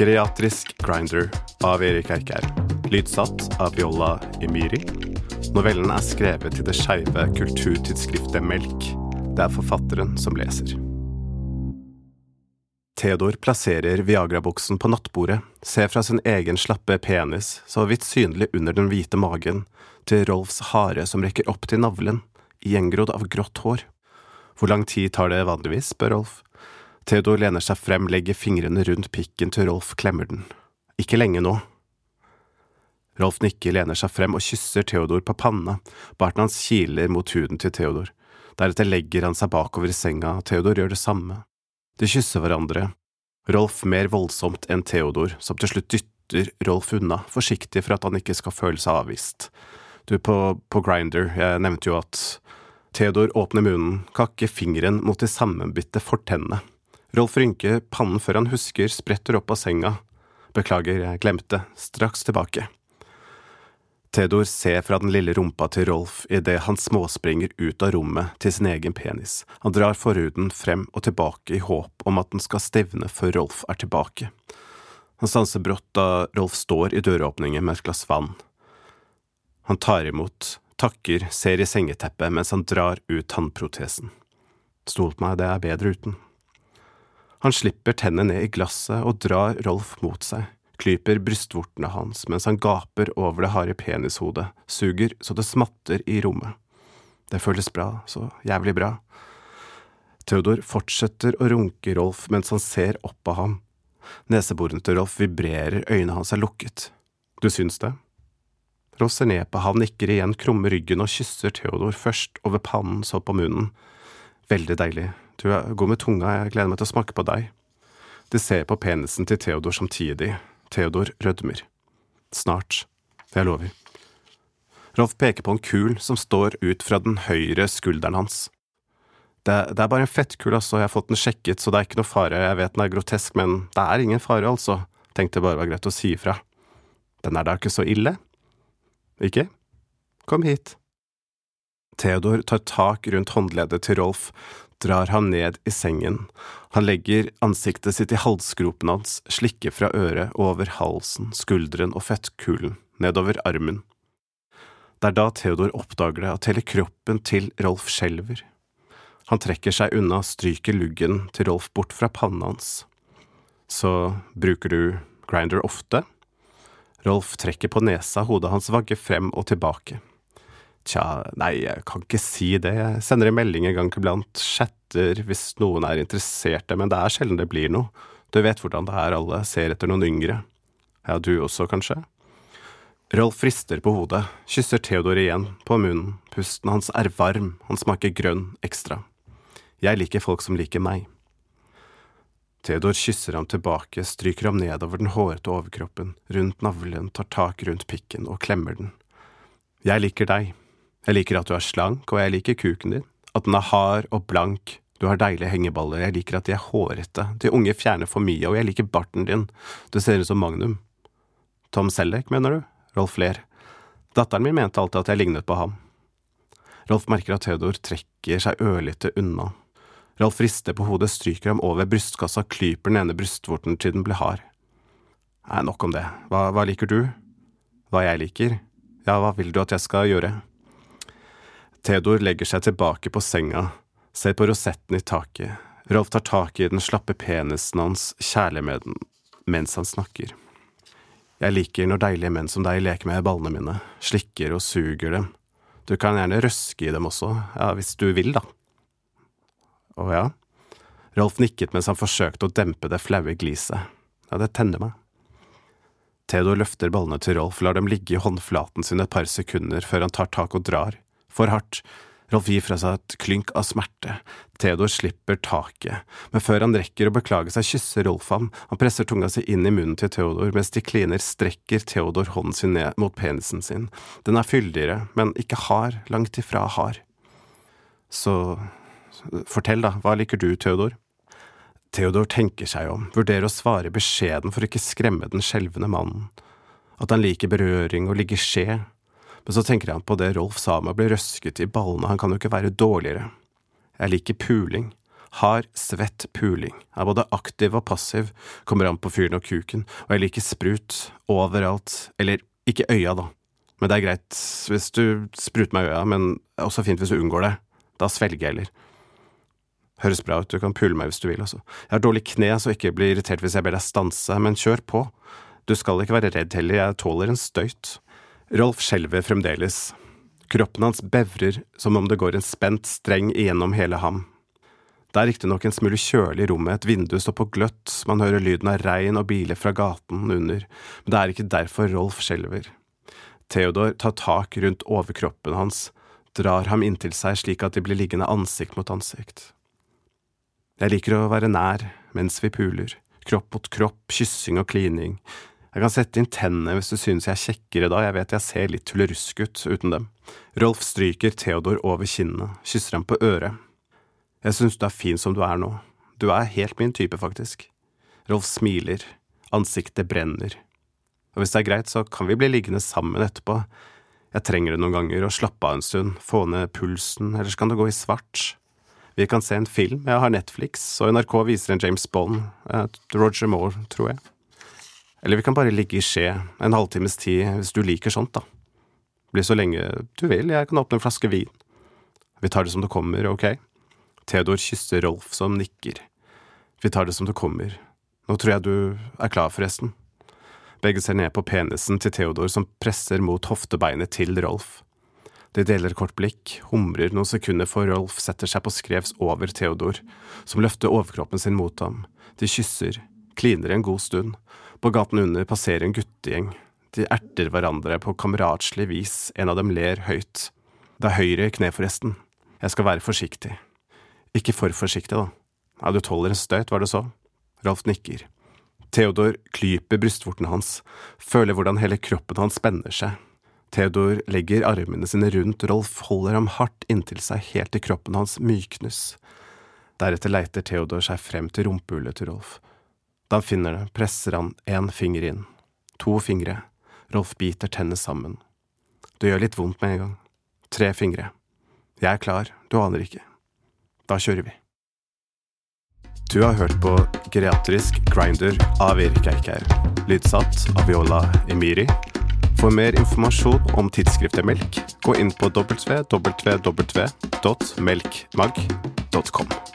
Geriatrisk Grinder av Erik Eikær. Lydsatt av Viola Emiri. Novellen er skrevet til det skeive kulturtidsskriftet Melk. Det er forfatteren som leser. Theodor plasserer Viagra-buksen på nattbordet, ser fra sin egen slappe penis, så vidt synlig under den hvite magen, til Rolfs hare som rekker opp til navlen, gjengrodd av grått hår. Hvor lang tid tar det vanligvis, spør Rolf. Theodor lener seg frem, legger fingrene rundt pikken til Rolf klemmer den. Ikke lenge nå. Rolf nikker, lener seg frem og kysser Theodor på panna, barten hans kiler mot huden til Theodor. Deretter legger han seg bakover i senga, og Theodor gjør det samme. De kysser hverandre, Rolf mer voldsomt enn Theodor, som til slutt dytter Rolf unna, forsiktig for at han ikke skal føle seg avvist. Du, på, på Grinder, jeg nevnte jo at Theodor åpner munnen, kakker fingeren mot de sammenbitte fortennene. Rolf rynker pannen før han husker, spretter opp av senga. Beklager, jeg glemte, straks tilbake. Theodor ser fra den lille rumpa til Rolf idet han småspringer ut av rommet til sin egen penis. Han drar forhuden frem og tilbake i håp om at den skal stivne før Rolf er tilbake. Han stanser brått da Rolf står i døråpningen med et glass vann. Han tar imot, takker, ser i sengeteppet mens han drar ut tannprotesen. Stol på meg, det er bedre uten. Han slipper tennene ned i glasset og drar Rolf mot seg klyper brystvortene hans mens han gaper over det harde penishodet, suger så det smatter i rommet. Det føles bra, så jævlig bra. Theodor fortsetter å runke Rolf mens han ser opp på ham. Neseborene til Rolf vibrerer, øynene hans er lukket. Du syns det? Rolf ser ned på ham, nikker igjen, krummer ryggen og kysser Theodor, først over pannen, så på munnen. Veldig deilig. Du er god med tunga, jeg gleder meg til å smake på deg. De ser på penisen til Theodor samtidig. Theodor rødmer. Snart. Jeg lover. Rolf peker på en kul som står ut fra den høyre skulderen hans. Det, det er bare en fettkul, altså, jeg har fått den sjekket, så det er ikke noe fare, jeg vet den er grotesk, men det er ingen fare, altså, tenkte bare var greit å si ifra. Den er da ikke så ille? Ikke? Kom hit. Theodor tar tak rundt håndleddet til Rolf, drar han ned i sengen. Han legger ansiktet sitt i halsgropen hans, slikker fra øret og over halsen, skulderen og fettkulen, nedover armen. Det er da Theodor oppdager det, at hele kroppen til Rolf skjelver. Han trekker seg unna, stryker luggen til Rolf bort fra pannen hans. Så bruker du grinder ofte? Rolf trekker på nesa, hodet hans vagger frem og tilbake. Tja, nei, jeg kan ikke si det. Jeg sender en melding en gang iblant, chatter hvis noen er interesserte, men det er sjelden det blir noe. Du vet hvordan det er, alle ser etter noen yngre. Ja, du også, kanskje? Rolf frister på hodet, kysser Theodor igjen, på munnen, pusten hans er varm, han smaker grønn ekstra. Jeg liker folk som liker meg. Theodor kysser ham tilbake, stryker ham nedover den hårete overkroppen, rundt navlen, tar tak rundt pikken og klemmer den. Jeg liker deg, jeg liker at du er slank, og jeg liker kuken din. At den er hard og blank. Du har deilige hengeballer, jeg liker at de er hårete. De unge fjerner for mye, og jeg liker barten din. Du ser ut som Magnum. Tom Selleck, mener du? Rolf ler. Datteren min mente alltid at jeg lignet på ham. Rolf merker at Theodor trekker seg ørlite unna. Rolf rister på hodet, stryker ham over brystkassa, klyper den ene brystvorten til den blir hard. Nei, nok om det. Hva, hva liker du? Hva jeg liker? Ja, hva vil du at jeg skal gjøre? Theodor legger seg tilbake på senga, ser på rosetten i taket. Rolf tar tak i den slappe penisen hans, kjærlig med den, mens han snakker. Jeg liker når deilige menn som deg leker med ballene mine, slikker og suger dem. Du kan gjerne røske i dem også, ja, hvis du vil, da. Å ja? Rolf nikket mens han forsøkte å dempe det flaue gliset. Ja, det tenner meg. Theodor løfter ballene til Rolf, lar dem ligge i håndflaten sin et par sekunder før han tar tak og drar for hardt. Rolf gir fra seg et klynk av smerte. Theodor slipper taket, men før han rekker å beklage seg, kysser Rolf ham. Han presser tunga si inn i munnen til Theodor, mens de kliner strekker Theodor hånden sin ned mot penisen sin. Den er fyldigere, men ikke hard, langt ifra hard. Så fortell, da, hva liker du, Theodor? Theodor tenker seg om, vurderer å svare beskjeden for å ikke skremme den skjelvende mannen. At han liker berøring og ligge skje, men så tenker han på det Rolf sa om å bli røsket i ballene, han kan jo ikke være dårligere. Jeg liker puling. Hard, svett puling er både aktiv og passiv, kommer an på fyren og kuken, og jeg liker sprut overalt, eller ikke øya, da. Men det er greit hvis du spruter meg i øya, men det er også fint hvis du unngår det. Da svelger jeg heller. Høres bra ut, du kan pule meg hvis du vil, altså. Jeg har dårlig kne, så ikke bli irritert hvis jeg ber deg stanse, men kjør på. Du skal ikke være redd heller, jeg tåler en støyt. Rolf skjelver fremdeles. Kroppen hans bevrer som om det går en spent streng igjennom hele ham. Det er riktignok en smule kjølig i rommet, et vindu står på gløtt, man hører lyden av regn og biler fra gaten under, men det er ikke derfor Rolf skjelver. Theodor tar tak rundt overkroppen hans, drar ham inntil seg slik at de blir liggende ansikt mot ansikt. Jeg liker å være nær mens vi puler, kropp mot kropp, kyssing og klining. Jeg kan sette inn tennene hvis du synes jeg er kjekkere da, jeg vet jeg ser litt tullerusk ut uten dem. Rolf stryker Theodor over kinnene, kysser ham på øret. Jeg synes du er fin som du er nå. Du er helt min type, faktisk. Rolf smiler, ansiktet brenner. Og hvis det er greit, så kan vi bli liggende sammen etterpå. Jeg trenger det noen ganger, å slappe av en stund, få ned pulsen, ellers kan det gå i svart. Vi kan se en film, jeg har Netflix, og NRK viser en James Bond, Roger Moore, tror jeg. Eller vi kan bare ligge i skje, en halvtimes tid, hvis du liker sånt, da. Bli så lenge du vil, jeg kan åpne en flaske vin. Vi tar det som det kommer, ok? Theodor kysser Rolf, som nikker. Vi tar det som det kommer. Nå tror jeg du er klar, forresten. Begge ser ned på penisen til Theodor, som presser mot hoftebeinet til Rolf. De deler kort blikk, humrer noen sekunder før Rolf setter seg på skrevs over Theodor, som løfter overkroppen sin mot ham. De kysser, kliner en god stund. På gaten under passerer en guttegjeng. De erter hverandre på kameratslig vis, en av dem ler høyt. Det er høyre kne, forresten. Jeg skal være forsiktig. Ikke for forsiktig, da. Ja, du tåler en støyt, var det så? Rolf nikker. Theodor klyper brystvorten hans, føler hvordan hele kroppen hans spenner seg. Theodor legger armene sine rundt Rolf, holder ham hardt inntil seg helt til kroppen hans myknes. Deretter leiter Theodor seg frem til rumpehullet til Rolf. Da han finner det, presser han én finger inn. To fingre. Rolf biter tennene sammen. Det gjør litt vondt med en gang. Tre fingre. Jeg er klar, du aner ikke. Da kjører vi. Du har hørt på Geriatrisk grinder av Erik Eikhaug. Lydsatt av Viola Emiri. For mer informasjon om tidsskriftet Melk, gå inn på www.melkmag.com.